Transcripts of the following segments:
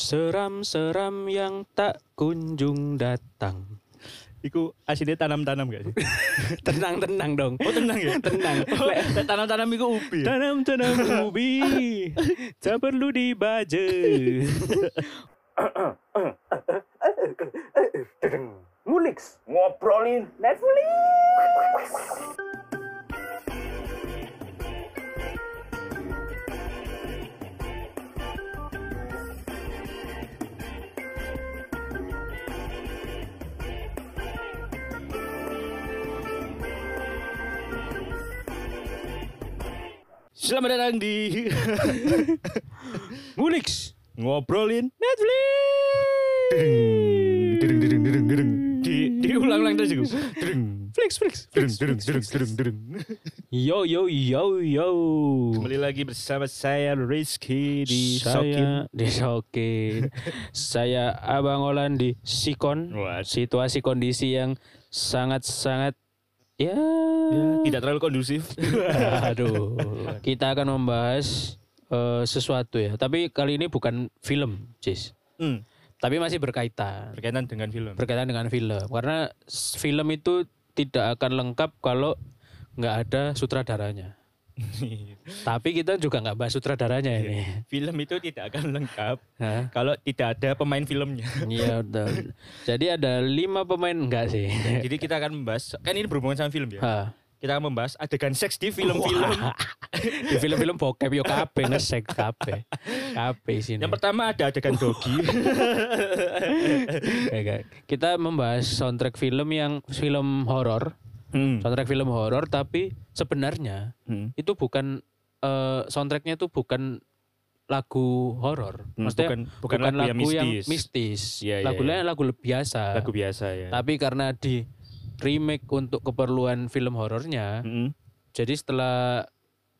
Seram-seram yang tak kunjung datang. Iku aslinya tanam-tanam gak sih? Tenang-tenang dong. Oh tenang ya? Tenang. Oh, tanam-tanam iku ubi ya? Tanam-tanam ubi. Tak perlu dibaje. Ngulix ngobrolin Netflix. Selamat datang di Mulix. Ngobrolin Netflix. Dereng dereng dereng dereng Di diulang-ulang terus iku Dereng Flix, flix, Yo, yo, yo, yo. Kembali lagi bersama saya Rizky di Sokin Saya di Sokin. Saya Abang Olan di Sikon. Wah, Situasi kondisi yang sangat-sangat ya, ya, tidak terlalu kondusif aduh. Kita akan membahas eh, sesuatu ya. Tapi kali ini bukan film, Cis. hmm, Tapi masih berkaitan. Berkaitan dengan film Berkaitan dengan film. Karena film itu tidak akan lengkap kalau nggak ada sutradaranya. Tapi kita juga nggak bahas sutradaranya ini. Film itu tidak akan lengkap Hah? Kalau tidak ada pemain filmnya Iya betul. Jadi ada lima pemain enggak sih? Jadi kita akan membahas Kan ini berhubungan sama film ya Hah. Kita akan membahas adegan seks di film-film Di film-film bokep yo kabeh ngesek kabeh. Kabeh sini. Yang pertama ada adegan dogi. Kita membahas soundtrack film yang film horor, hmm. soundtrack film horor tapi sebenarnya Hmm. itu bukan eh, soundtracknya itu bukan lagu horor. Hmm, Maksudnya bukan- bukan lagu yang mistis. mistis. Iya, iya, Lagunya lagu biasa. Lagu biasa ya Tapi karena di remake untuk keperluan film horornya, Hmm. jadi setelah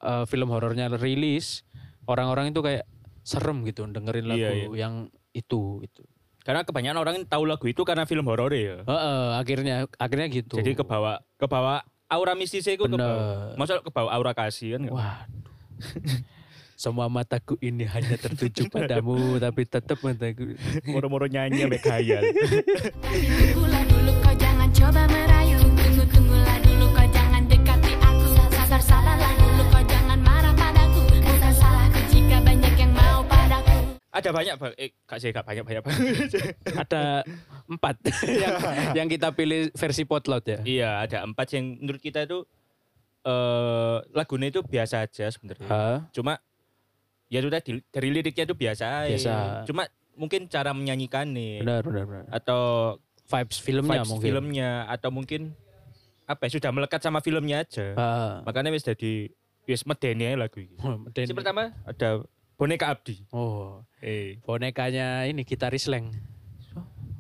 eh, film horornya rilis, orang-orang itu kayak serem gitu dengerin lagu Iya, yang itu itu. Karena kebanyakan orang tahu lagu itu karena film horor ya Heeh, akhirnya akhirnya gitu. Jadi kebawa kebawa aura mistisnya itu kebawa. Masa kebawa aura kasih kan? Waduh. Semua mataku ini hanya tertuju padamu, tapi tetap mataku. Moro-moro nyanyi sampai khayal. Tunggulah dulu kau jangan coba Ada banyak Bang. eh kak sih gak banyak banyak. Ada empat yang, yang kita pilih versi potlot ya. iya, ada empat yang menurut kita itu eh lagunya itu biasa aja sebenarnya. Cuma ya itu tadi dari liriknya itu biasa. aja. Biasa. Cuma mungkin cara menyanyikan nih Benar, benar, benar. atau Vibes filmnya vibes mungkin. filmnya atau mungkin apa ya sudah melekat sama filmnya aja. Ah. Makanya wis jadi wis medeni lagu ini. Si pertama ada boneka Abdi. Oh, Eh. bonekanya ini gitaris Slang.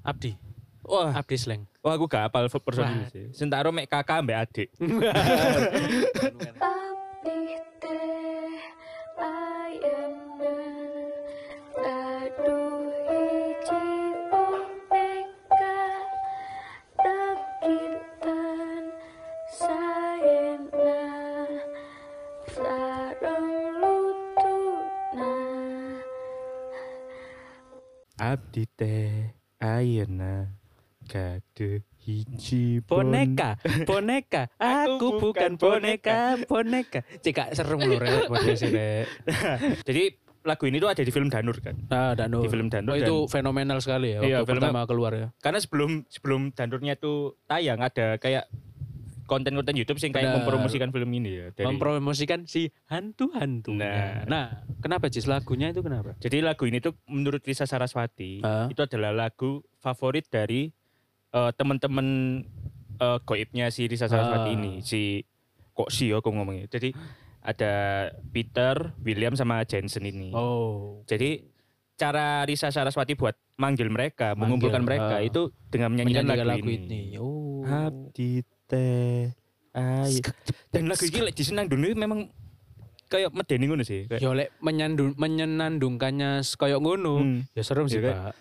Abdi, Wah, Abdi Slang. wah aku gak apal personil sih. Sentaro mek kakak mbak adik. Abdi teh ayeuna kade hiji Boneka, boneka. Aku bukan boneka, boneka. Cika serem lho rek podcast. Jadi lagu ini tuh ada di film Danur kan. Ah, Danur. Di film Danur Oh, itu fenomenal sekali ya waktu Iya, pertama keluar ya. Karena sebelum sebelum Danurnya tuh tayang ada kayak konten-konten YouTube sih kayak Benar. mempromosikan film ini ya. Dari- Mempromosikan si hantu-hantu. Nah. nah, kenapa Jis lagunya itu kenapa? Jadi lagu ini tuh menurut Risa Saraswati Ah. itu adalah lagu favorit dari eh, teman-teman eh, goibnya si Risa Saraswati Ah. ini si kok si ya aku ngomongnya. Jadi ada Peter, William sama Jensen ini. Oh. Jadi cara Risa Saraswati buat manggil mereka, Manggil, mengumpulkan mereka ah. itu dengan menyanyikan Menyanyikan lagu, lagu ini. ini. Oh. Abdi teh ayo. Dan lagu ini lek disenang dulu memang kayak medeni ngono sih. Kayak, Ya lek menyandung menyenandungkannya koyo ngono. Hmm. Ya serem sih, Iya kan? Pak.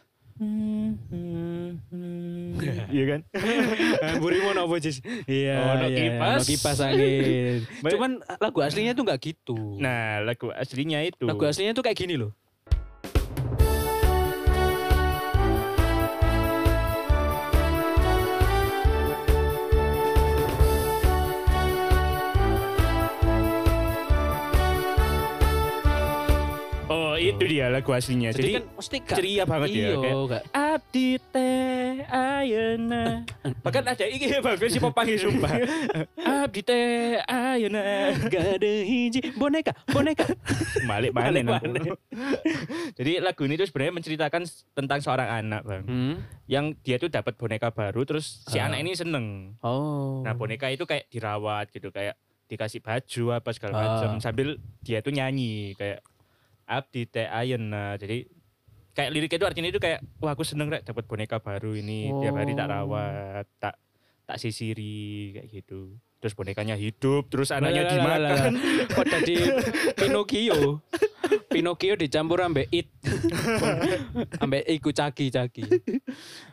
Iya kan? Burimu nopo Jis? Iya, Ono iya, kipas. ono kipas angin. Baik. Cuman lagu aslinya tuh nggak gitu. Nah, lagu aslinya itu. lagu aslinya tuh kayak gini loh. Itu dia lagu aslinya. Jadi, Jadi, kan mesti ceria banget ya. Iya, kayak, gak. Abdi teh ayeuna. Bahkan ada iki bang versi popang sumpah. Abdi teh ayeuna. Gak ada hiji boneka, boneka. Balik mana mana. Jadi lagu ini tuh sebenarnya menceritakan tentang seorang anak bang, Hmm. yang dia tuh dapat boneka baru, terus si Ah. anak ini seneng. Oh. Nah boneka itu kayak dirawat gitu, kayak dikasih baju apa segala Ah. macam, sambil dia tuh nyanyi kayak Abdi teh ayeuna. Jadi kayak liriknya itu artinya itu kayak wah aku seneng rek dapat boneka baru ini, tiap hari tak Oh. rawat, tak tak sisiri kayak gitu. Terus bonekanya hidup, terus anaknya lah, dimakan. Kok jadi Pinocchio? Pinocchio dicampur ambek it. ambek iku caki-caki.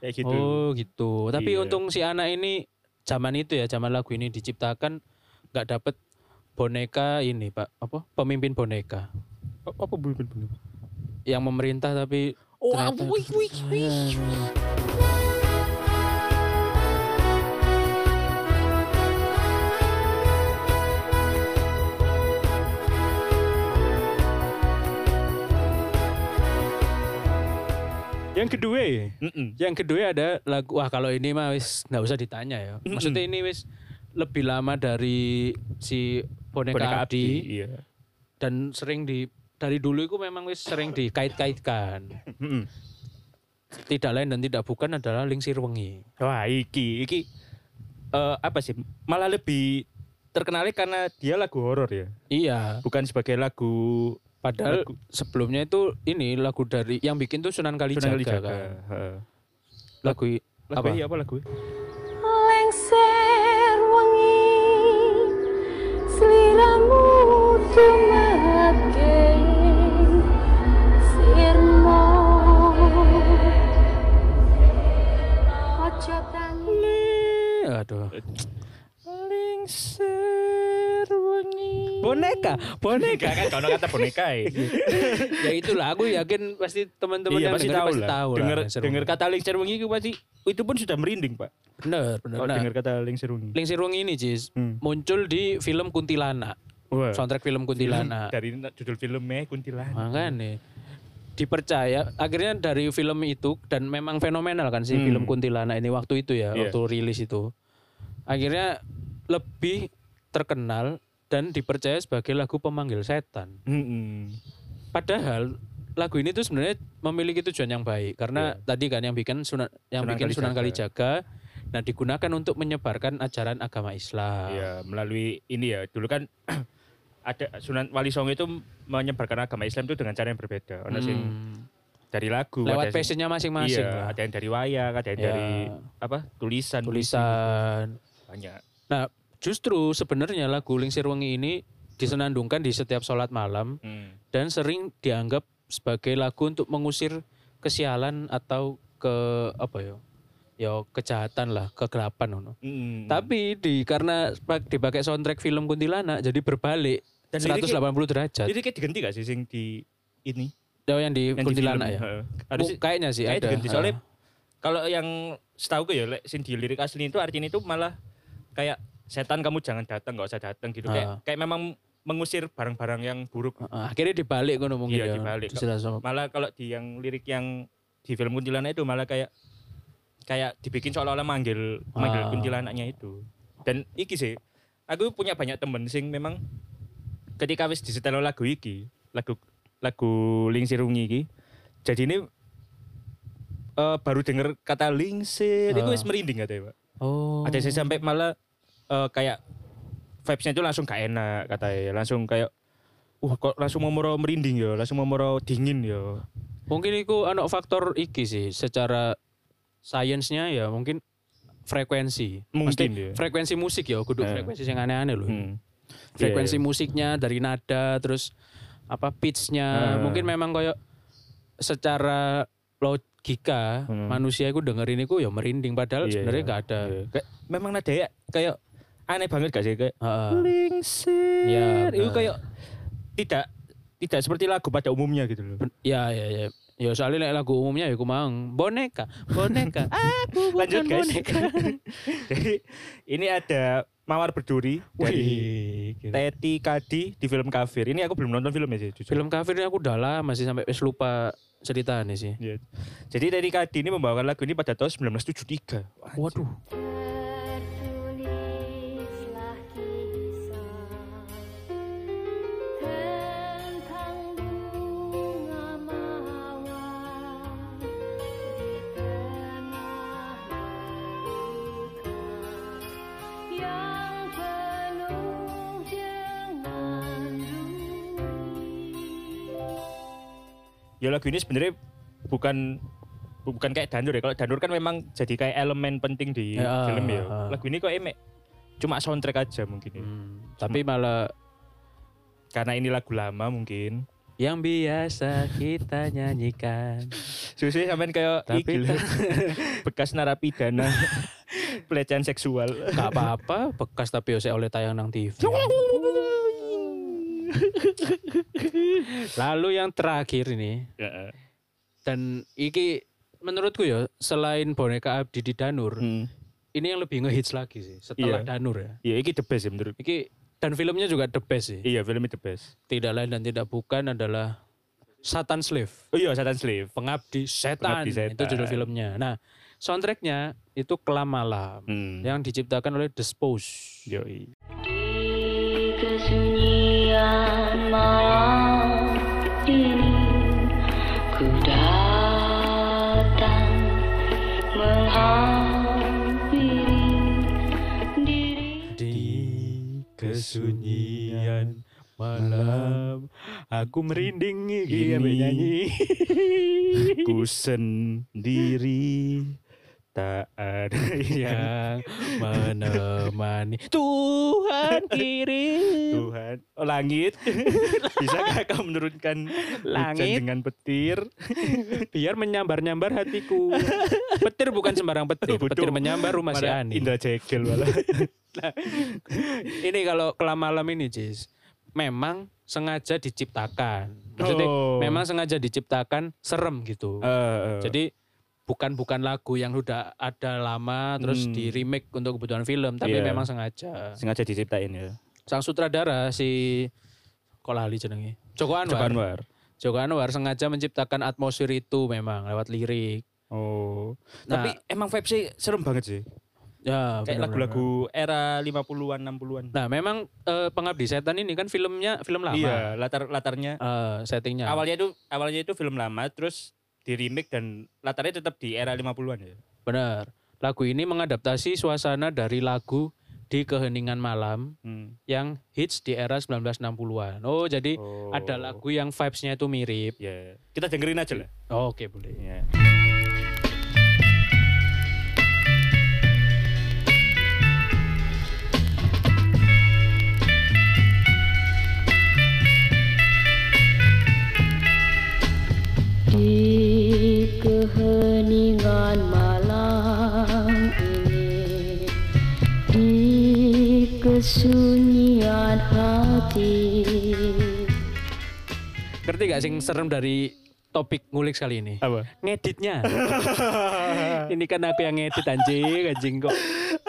kayak gitu. Oh gitu. Tapi Iya. untung si anak ini zaman itu ya, zaman lagu ini diciptakan nggak dapet boneka ini pak, apa pemimpin boneka Apa belum belum. yang memerintah tapi Oh, ternyata- wih, wih, wih. Yang kedua, Mm-mm. yang kedua ada lagu wah kalau ini mah wis nggak usah ditanya ya. Maksudnya ini wis lebih lama dari si boneka, Boneka Abdi, Abdi, iya. dan sering di dari dulu itu memang wis sering dikait-kaitkan. Tidak lain dan tidak bukan adalah Lingsir Wengi. Wah, iki iki eh, apa sih? Malah lebih terkenalnya karena dia lagu horor ya, Iya, bukan sebagai lagu padahal Lagu- sebelumnya itu ini lagu dari yang bikin tuh Sunan Kalijaga, Sunan Kalijaga. kan. Heeh. Lagu Lagu apa? iya, apa lagu? Lengser wengi Seliramu tumake Aduh. Lingser wengi. Boneka, boneka. kan kalau kata boneka ya. ya itulah aku yakin pasti teman-teman iya yang pasti denger tahu pasti lah. tahu Dengar lah Lingsir dengar Wengi. kata lingser wengi itu pasti itu pun sudah merinding, Pak. bener bener. Kalau Nah, dengar kata lingser wengi. Lingsir Wengi ini Cis Hmm. muncul di film Kuntilanak, Wah. soundtrack film Kuntilanak. Dari judul filmnya Kuntilanak. Makanya dipercaya akhirnya dari film itu dan memang fenomenal kan sih Hmm. film Kuntilanak ini waktu itu ya Iya. waktu rilis itu akhirnya lebih terkenal dan dipercaya sebagai lagu pemanggil setan Mm-mm. padahal lagu ini tuh sebenarnya memiliki tujuan yang baik karena tadi kan yang bikin Sunan yang Sunan bikin Sunan Kalijaga. Nah digunakan untuk menyebarkan ajaran agama Islam Iya, melalui ini ya. Dulu kan ada Sunan Wali Songo itu menyebarkan agama Islam itu dengan cara yang berbeda. Ono sing Hmm. dari lagu, lewat passionnya masing-masing Iya, lah. ada yang dari wayang, ada yang Iya. dari apa? Tulisan, tulisan banyak. Nah, justru sebenarnya lagu Lingsir Wengi ini disenandungkan di setiap sholat malam Hmm. dan sering dianggap sebagai lagu untuk mengusir kesialan atau ke apa ya? Ya kejahatan lah, kegelapan ngono. Hmm. Tapi di karena pak- dipakai soundtrack film Kuntilanak jadi berbalik Dan 180 derajat. Jadi kayak diganti gak sih sing di ini? Oh, yang di Yang di Kuntilanak film? ya. Harus Oh, kayaknya sih kayak ada. diganti. Soalnya kalau yang setahu gue ya, sing di lirik asli itu artinya itu malah kayak setan kamu jangan datang, nggak usah datang gitu. Ah. Kayak kayak memang mengusir barang-barang yang buruk. Ha, akhirnya dibalik ngono mungkin ya. Iya, dibalik. Jelas sama- Malah kalau di yang lirik yang di film kuntilanak itu malah kayak kayak dibikin seolah-olah manggil manggil Ah. kuntilanaknya itu. Dan iki sih, aku punya banyak temen sing memang ketika wis disetel lagu iki, lagu lagu Lingsir Ungi iki, jadi ini eh, baru denger kata lingsir itu Ah. wis merinding katanya, Pak. Oh. Ada sih sampai malah eh, kayak vibes-nya itu langsung gak enak katanya, langsung kayak Wah kok langsung memoro merinding ya, langsung memoro dingin ya. Mungkin itu anak faktor iki sih secara sainsnya ya mungkin frekuensi. Mungkin Mesti ya. frekuensi musik ya, kudu Eh. frekuensi yang aneh-aneh loh. Hmm. Frekuensi Iya, iya. musiknya dari nada terus apa pitchnya Eh. mungkin memang kayak secara logika Hmm. manusia itu dengerin itu ya merinding padahal Iya, sebenarnya iya. nggak ada. Iya. Kayak, memang nada ya kayak aneh banget gak sih kayak Heeh. lingsir. Iya, itu kayak tidak tidak seperti lagu pada umumnya gitu loh. Ya ya ya. Ya soalnya lagu umumnya ya aku mau boneka, boneka. Aku bukan Lanjut guys. boneka. Jadi ini ada Mawar Berduri dari Wih. Teti Kadi di film Kafir. Ini aku belum nonton filmnya sih, jujur. Film kafir ini aku udah lama masih sampai wis lupa ceritanya sih. Iya. Jadi Teti Kadi ini membawakan lagu ini pada tahun 1973. Waduh. Tertulislah Ya lagu ini sebenarnya bukan bukan kayak danur ya. Kalau danur kan memang jadi kayak elemen penting di Ya, film ya. ah. Lagu ini kok emek cuma soundtrack aja mungkin ya. Hmm, tapi malah Karena ini lagu lama mungkin. yang biasa kita nyanyikan. Susi sampean kayak Tapi bekas narapidana pelecehan seksual. Gak apa-apa, bekas tapi oleh tayang nang TV. Lalu yang terakhir ini Ya. dan iki menurutku ya selain boneka Abdi di Danur, Hmm. ini yang lebih ngehits lagi sih setelah Iya. Danur ya. Ya iki the best ya menurut. Iki dan filmnya juga the best sih. Iya filmnya the best. Tidak lain dan tidak bukan adalah Satan Slave. Oh iya Satan Slave. Pengabdi Setan. Pengabdi Setan. Itu judul filmnya. Nah, soundtracknya itu Kelam Malam Hmm. yang diciptakan oleh The Spose. Yoi. Di malam ini ku datang menghampiri diri Di kesunyian malam aku merinding iki Ini. ambek nyanyi. Ku sendiri tak ada yang menemani Tuhan kirim Tuhan oh, langit bisakah kau menurunkan hujan Langit. dengan petir biar menyambar-nyambar hatiku. Petir bukan sembarang petir, petir menyambar rumah si Ani. Indra Jegel malah ini kalau kelam malam ini, Cis, memang sengaja diciptakan. Maksudnya Oh. memang sengaja diciptakan serem gitu. Eh, eh. Jadi bukan bukan lagu yang sudah ada lama terus Hmm. di remake untuk kebutuhan film, tapi Iya. memang sengaja. sengaja diciptain ya Sang sutradara si kok lali jenenge? Joko Anwar. Joko Anwar Joko Anwar sengaja menciptakan atmosfer itu memang lewat lirik. oh Nah, tapi emang vibe sih serem banget sih ya kayak lagu-lagu era 50-an 60-an Nah, memang eh, Pengabdi Setan ini kan filmnya film lama. iya latar latarnya Eh, settingnya. awalnya itu awalnya itu film lama terus di remake dan latarnya tetap di era 50-an ya Benar. Lagu ini mengadaptasi suasana dari lagu di keheningan malam hmm. yang hits di era 1960-an. Oh, jadi Oh. ada lagu yang vibes-nya itu mirip. ya kita dengerin aja lah Oh, Oke, boleh. ya. Di kesunyian hati Ngerti gak sing serem dari topik ngulik kali ini? apa Ngeditnya. ini kan aku yang ngedit anjing, anjing kok.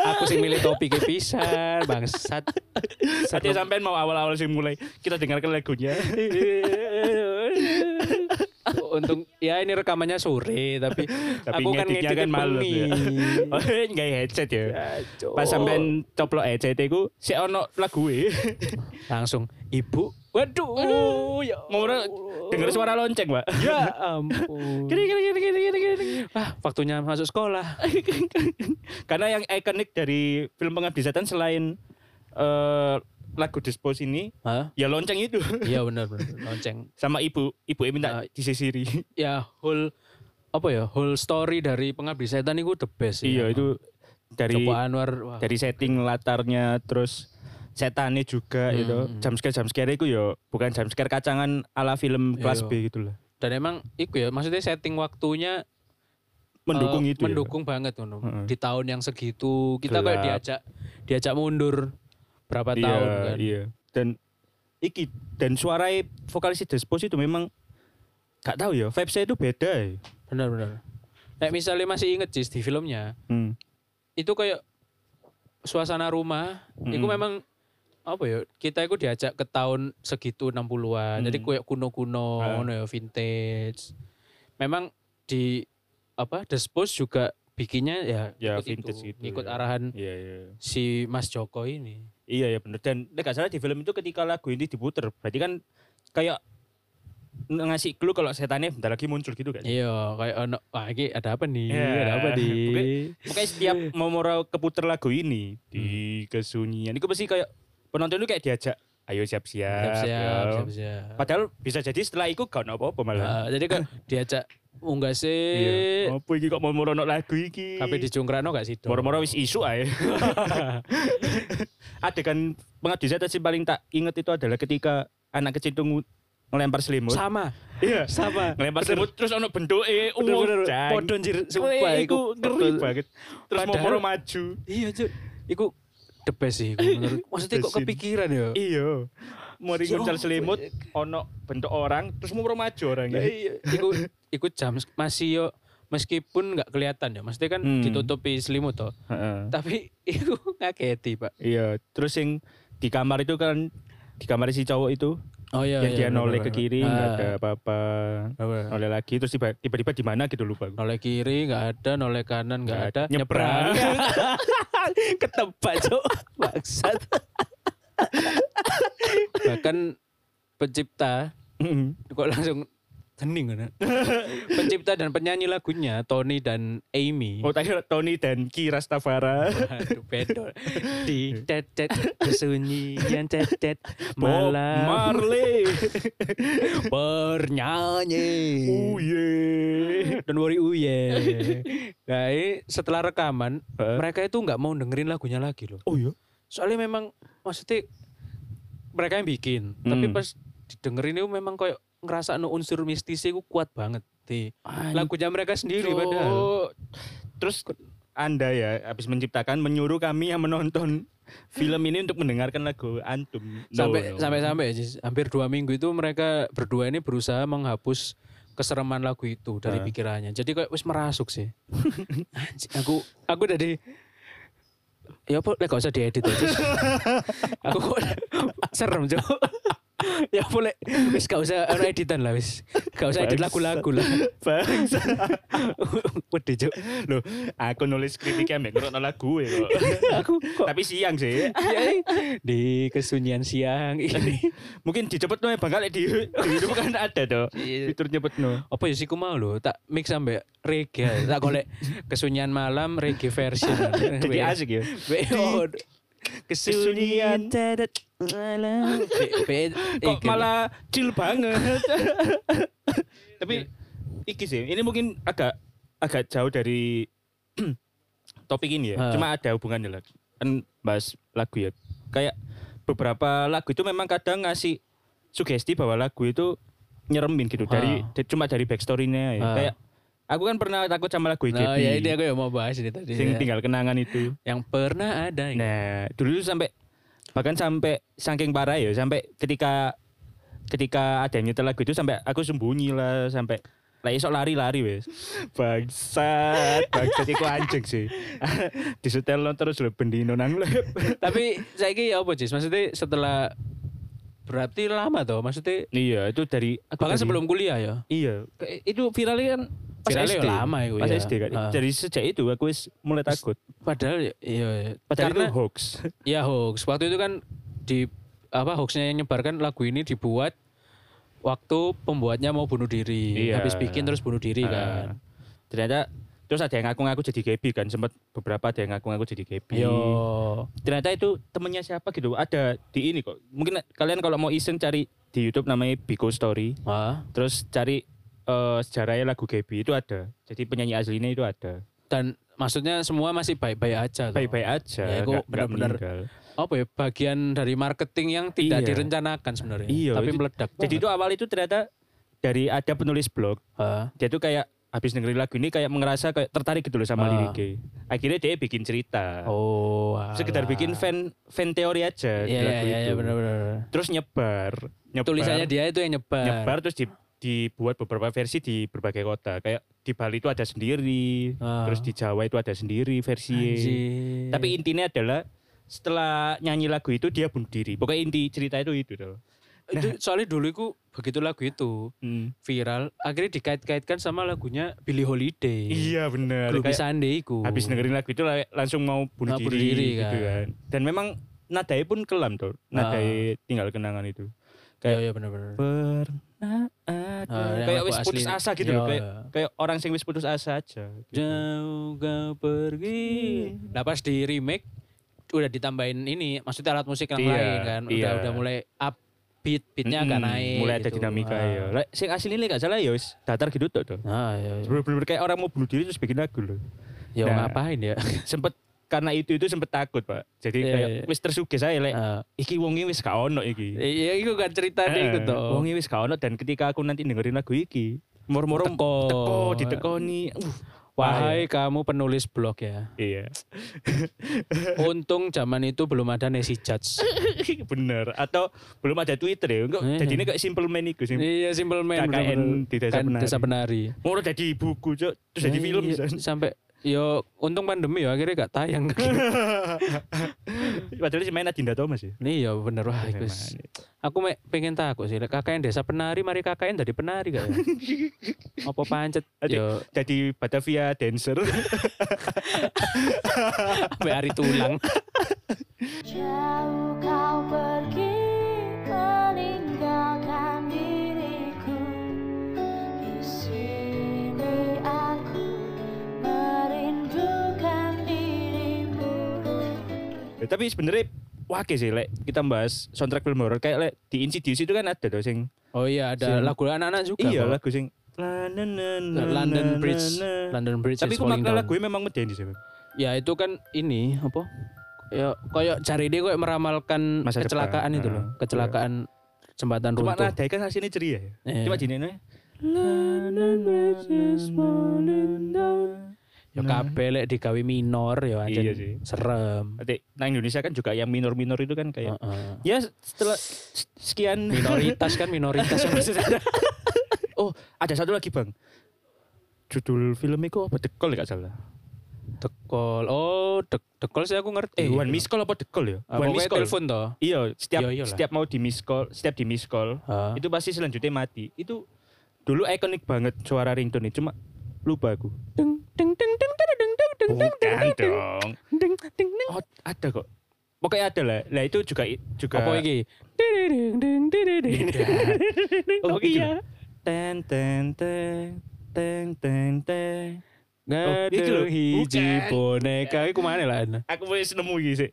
Aku sing milih topiknya pisan, bangsat. Saatnya sampean mau awal-awal sih mulai kita dengarkan lagunya Untung ya ini rekamannya sore tapi, tapi aku kan ngeditnya kan malam ya. oh nggak headset ya? Cok. pas sampean coplok headset itu si ono lagu e. langsung ibu waduh ya Ngomong denger suara lonceng pak ya ampun. Gini gini gini gini gini gini ah waktunya masuk sekolah. Karena yang ikonik dari film pengabdi setan selain eh, lagu dispose ini Hah? ya lonceng itu iya benar benar lonceng sama ibu ibu Ah. minta disisiri ya whole apa ya whole story dari pengabdi setan itu the best iya emang. itu dari Joko Anwar wah. dari setting latarnya terus setannya juga Hmm, itu hmm. jumpscare jumpscare itu ya bukan jumpscare kacangan ala film kelas Iya. B gitu lah dan emang itu ya maksudnya setting waktunya mendukung eh, itu ya. mendukung banget ngono. Heeh. di tahun yang segitu kita kayak Gelap. diajak diajak mundur berapa iya, tahun kan Iya. Dan iki dan suara vokalis Despos itu memang gak tahu ya, vibes itu beda ya. benar benar Kayak misalnya masih inget Cis di filmnya Hmm. itu kayak suasana rumah, itu Mm. memang apa ya? Kita itu diajak ke tahun segitu 60-an. Jadi Mm. kayak kuno-kuno, Ah. ngono ya, vintage. Memang di apa? Despos juga bikinnya ya, Ya, ikut vintage itu, gitu ikut ya. arahan Iya, iya. si Mas Joko ini. Iya ya bener dan nek gak salah di film itu ketika lagu ini diputer berarti kan kayak ngasih clue kalau setannya bentar lagi muncul gitu kan. Iya, kayak ono, wah ini ada apa nih? Iya. Ada apa nih? Pokoknya- Makanya setiap mau mau keputer lagu ini di kesunyian itu pasti kayak penonton itu kayak diajak ayo siap-siap. Siap-siap, yo. siap-siap. Padahal bisa jadi setelah itu gak apa-apa malah. Ah, jadi kan diajak unggah sih. Iya. Apa iki kok mau morono lagu iki? Tapi di Jongkrano gak sih? Moro-moro wis isu ae. Adegan pengabdi setan sih paling tak inget itu adalah ketika anak kecil itu ngelempar selimut. sama. Iya. Sama. Ngelempar selimut terus ono bentuke. Podo anjir, Wih, sumpah, iku ngeri banget. Terus mau maju. Iya, Cuk. Iku the best sih menurut. Maksudnya kok kepikiran ya? Iya. Mari Ya nguncal apa, selimut ya? ono bentuk orang terus mau maju orangnya. Iya, iku iku jam masih yo meskipun nggak kelihatan ya. Maksudnya kan Hmm. ditutupi selimut toh. Heeh. Tapi iku ngaketi, Pak. Iya, terus yang di kamar itu kan di kamar si cowok itu Oh iya, yang dia iya, noleh bener, ke kiri nggak Ah, ada apa-apa bener. noleh lagi terus tiba- tiba-tiba di mana gitu lupa. Noleh kiri nggak ada, noleh kanan nggak ada, ada. Nyebrang. Ketebak, Cuk. Bangsat. Bahkan pencipta kok langsung hening kan? Pencipta dan penyanyi lagunya Tony dan Amy. Oh tadi Tony dan Kira Stavara. Aduh bedo. Di tetet kesunyian tetet Bob malam Marley. bernyanyi. Uye. Don't worry uye. Nah ini setelah rekaman Hah? mereka itu nggak mau dengerin lagunya lagi loh. Oh iya. Soalnya memang maksudnya mereka yang bikin. Tapi Hmm. pas didengerin itu memang kayak ngerasa no unsur mistisnya itu kuat banget di lagunya mereka sendiri padahal. Oh. Terus anda ya habis menciptakan menyuruh kami yang menonton film ini untuk mendengarkan lagu antum. No, sampai no. sampai sampai hampir dua minggu itu mereka berdua ini berusaha menghapus kesereman lagu itu dari Ah. pikirannya jadi kayak wis merasuk sih aku aku dari ya apa lek gak usah diedit aja aku kok serem cok ya boleh wis gak usah ada editan lah wis gak usah edit lagu-lagu lah Bangsa. Wedi cok Loh, aku nulis kritiknya mbek ngrokno lagu ya kok. aku kok Tapi siang sih. ya, di kesunyian siang ini Mungkin dicepet no ya bang kali di hidup kan ada tuh. Iya. Fitur cepet no. apa ya sih mau lho tak mix sampai reggae tak golek kesunyian malam reggae version Jadi asik ya. Kesunyian malam Be- be- Kok malah chill banget. Tapi iki sih, ini mungkin agak agak jauh dari topik ini ya. Ha. Cuma ada hubungannya lah. Kan bahas lagu ya. Kayak beberapa lagu itu memang kadang ngasih sugesti bahwa lagu itu nyeremin gitu dari Ha. dari- cuma dari backstory-nya ya. Ha. Kayak aku kan pernah takut sama lagu nah EGP. ya ini aku yang mau bahas ini tadi Sing ya. tinggal kenangan itu. yang pernah ada. Nah, dulu tuh sampai bahkan sampai saking parah ya, sampai ketika ketika ada yang nyetel lagu itu sampai aku sembunyi lah sampai lah esok lari-lari wes. Bangsat, bangsat iku anjing sih. Disetel terus lho bendino nang tapi saya ya apa Jis maksudnya setelah berarti lama toh maksudnya iya, itu dari bahkan dari- sebelum kuliah ya Iya, itu viralnya kan pas Viralnya SD. lama itu pas ya. SD kan. Ah. Dari sejak itu aku wis mulai takut. padahal ya- iya Padahal karena itu hoax. Ya hoax. Waktu itu kan di apa hoaxnya yang nyebarkan lagu ini dibuat waktu pembuatnya mau bunuh diri. Iya. Habis bikin terus bunuh diri Ah. kan. Ternyata terus ada yang ngaku-ngaku jadi Gaby kan sempat beberapa ada yang ngaku-ngaku jadi Gaby. Yo. ternyata itu temennya siapa gitu ada di ini kok mungkin kalian kalau mau iseng cari di YouTube namanya Biko Story Wah. terus cari eh, sejarahnya lagu Gaby itu ada jadi penyanyi aslinya itu ada Dan maksudnya semua masih baik-baik aja. baik-baik aja Ya, nggak benar-benar. Apa ya bagian dari marketing yang tidak Iya. direncanakan sebenarnya. Iya, Tapi itu- meledak. jadi itu awal itu ternyata dari ada penulis blog Hah? dia tuh kayak habis dengerin lagu ini kayak ngerasa kayak tertarik gitu loh sama Ah. liriknya akhirnya dia bikin cerita Oh. sekedar alah. bikin fan fan teori aja Iya, lagu iya, iya, benar-benar. terus nyebar nyebar Tulisannya dia itu yang nyebar. nyebar terus di, dibuat beberapa versi di berbagai kota kayak di Bali itu ada sendiri Ah. terus di Jawa itu ada sendiri versi Anjir. tapi intinya adalah setelah nyanyi lagu itu dia bunuh diri. Pokoknya inti cerita itu itu tuh. Itu soalnya dulu itu begitu lagu itu Hmm. viral, akhirnya dikait-kaitkan sama lagunya Billie Holiday. Iya benar. Iku. habis dengerin lagu itu la- langsung mau bunuh Mau diri, bunuh diri, gitu kan. kan. Dan memang nadanya pun kelam tuh. Nadanya tinggal kenangan itu. Kayak ya bener-bener. Pernah ada. Yang kayak wis putus asli. asa gitu Iya, loh. Kayak, iya. kayak orang sing wis putus asa aja. gitu. Jauh kau pergi. Nah pas di remake udah ditambahin ini, maksudnya alat musik yang Iya, lain kan, udah iya. udah mulai up beat, beatnya agak Mm-mm, naik. Mulai ada gitu. dinamika Ah. ya. Lah, sing asli ini gak salah ya wis datar gitu tuh. tuh. Ah, iya, iya. Bener-bener kayak orang mau bunuh diri terus bikin lagu loh. Ya Nah. ngapain ya? Sempet karena itu itu sempet takut pak. Jadi Iya, kayak iya. wis tersuges saya lek. Ah. Iki wongi wis gak ono iki. Iya, itu kan cerita Eh, itu toh. Wongi wis gak ono dan ketika aku nanti dengerin lagu iki, moro-moro Teko. teko ditekoni. Uh, Wahai kamu penulis blog ya. Iya. Untung zaman itu belum ada Nesi Judge. Bener. Atau belum ada Twitter ya. Enggak, Iya. jadi ini kayak simple man iku sing. iya, Simple Man. KKN bener-bener. di Desa Penari. Desa Penari. Mau jadi buku, Cok. Terus jadi Iya, film iya. Sampai yo untung pandemi ya akhirnya gak tayang. Padahal si main Adinda Thomas ya. Nih ya bener wah iku wis. Aku mek pengen takut sih KKN desa penari mari KKN dari penari gak ya? Apa pancet yo Jadi Batavia dancer. sampai hari tulang. Jauh kau pergi Ya, tapi sebenarnya wake sih lek kita bahas soundtrack film horror kayak lek di Insidious itu kan ada tuh sing Oh iya ada Sing- lagu anak-anak juga. iya kok. lagu sing London London Bridge. London Bridge Tapi is aku falling makna down. lagu memang medeni sih. Ya itu kan ini apa? Ya kayak cari dia kayak meramalkan Masa depan. kecelakaan itu loh, Ah, kecelakaan jembatan Cuma runtuh. nadanya kan hasilnya ceria ya. Iya. Cuma gini nih. Ya kabeh lek digawe minor ya aja Iya sih. serem. Nanti, nah Indonesia kan juga yang minor-minor itu kan kayak Heeh. ya setelah sekian minoritas kan minoritas maksudnya. oh ada satu lagi bang judul film itu apa dekol ya gak salah Dekol. Oh, dek dekol sih aku ngerti. eh one miss call apa dekol ya Ah, one miss call telepon toh. iya setiap Iya, setiap mau di miss call setiap di miss call Ah. itu pasti selanjutnya mati itu dulu ikonik banget suara ringtone cuma lupa aku Deng deng deng deng deng deng deng deng deng bukan dong deng deng deng. oh ada kok pokoknya ada lah lah itu juga juga Apa iki? Deng deng deng deng deng. Oh, gitu. ten ten ten ten ten ten Oh, lho. Gaduh hiji boneka iku mana lah? aku wis nemu iki sih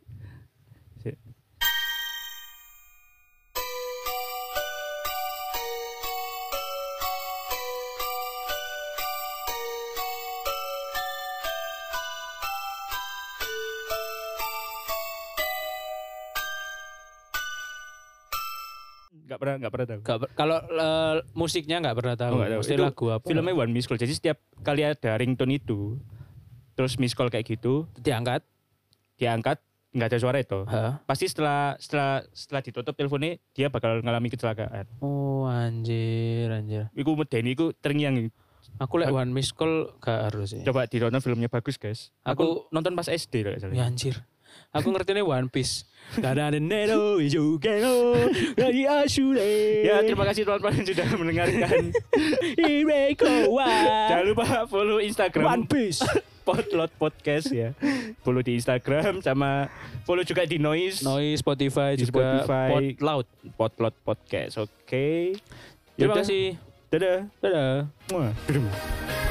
Gak pernah gak pernah tahu. Gak kalau eh, musiknya nggak pernah tahu. Oh, nggak tahu. Mesti Itu lagu apa? Filmnya one miss call. Jadi setiap kali ada ringtone itu, terus miss call kayak gitu, diangkat. diangkat nggak ada suara itu. Hah? Pasti setelah setelah setelah ditutup teleponnya dia bakal ngalami kecelakaan. Oh anjir anjir. Iku medeni iku terngiang. Aku lek one miss call gak harus sih. Coba ditonton filmnya bagus guys. Aku, Aku- nonton pas SD lah Ya anjir. Aku ngerti nih One Piece. Karena ada Nero. Ya terima kasih teman-teman sudah mendengarkan. Irekowa. Jangan lupa follow Instagram One Piece. Potlot Podcast ya. Follow di Instagram sama follow juga di Noise. Noise Spotify Di juga Spotify. Pod Loud. Potlot Podcast. Oke. Terima Yaudah. kasih. Dadah. Dadah. Muah.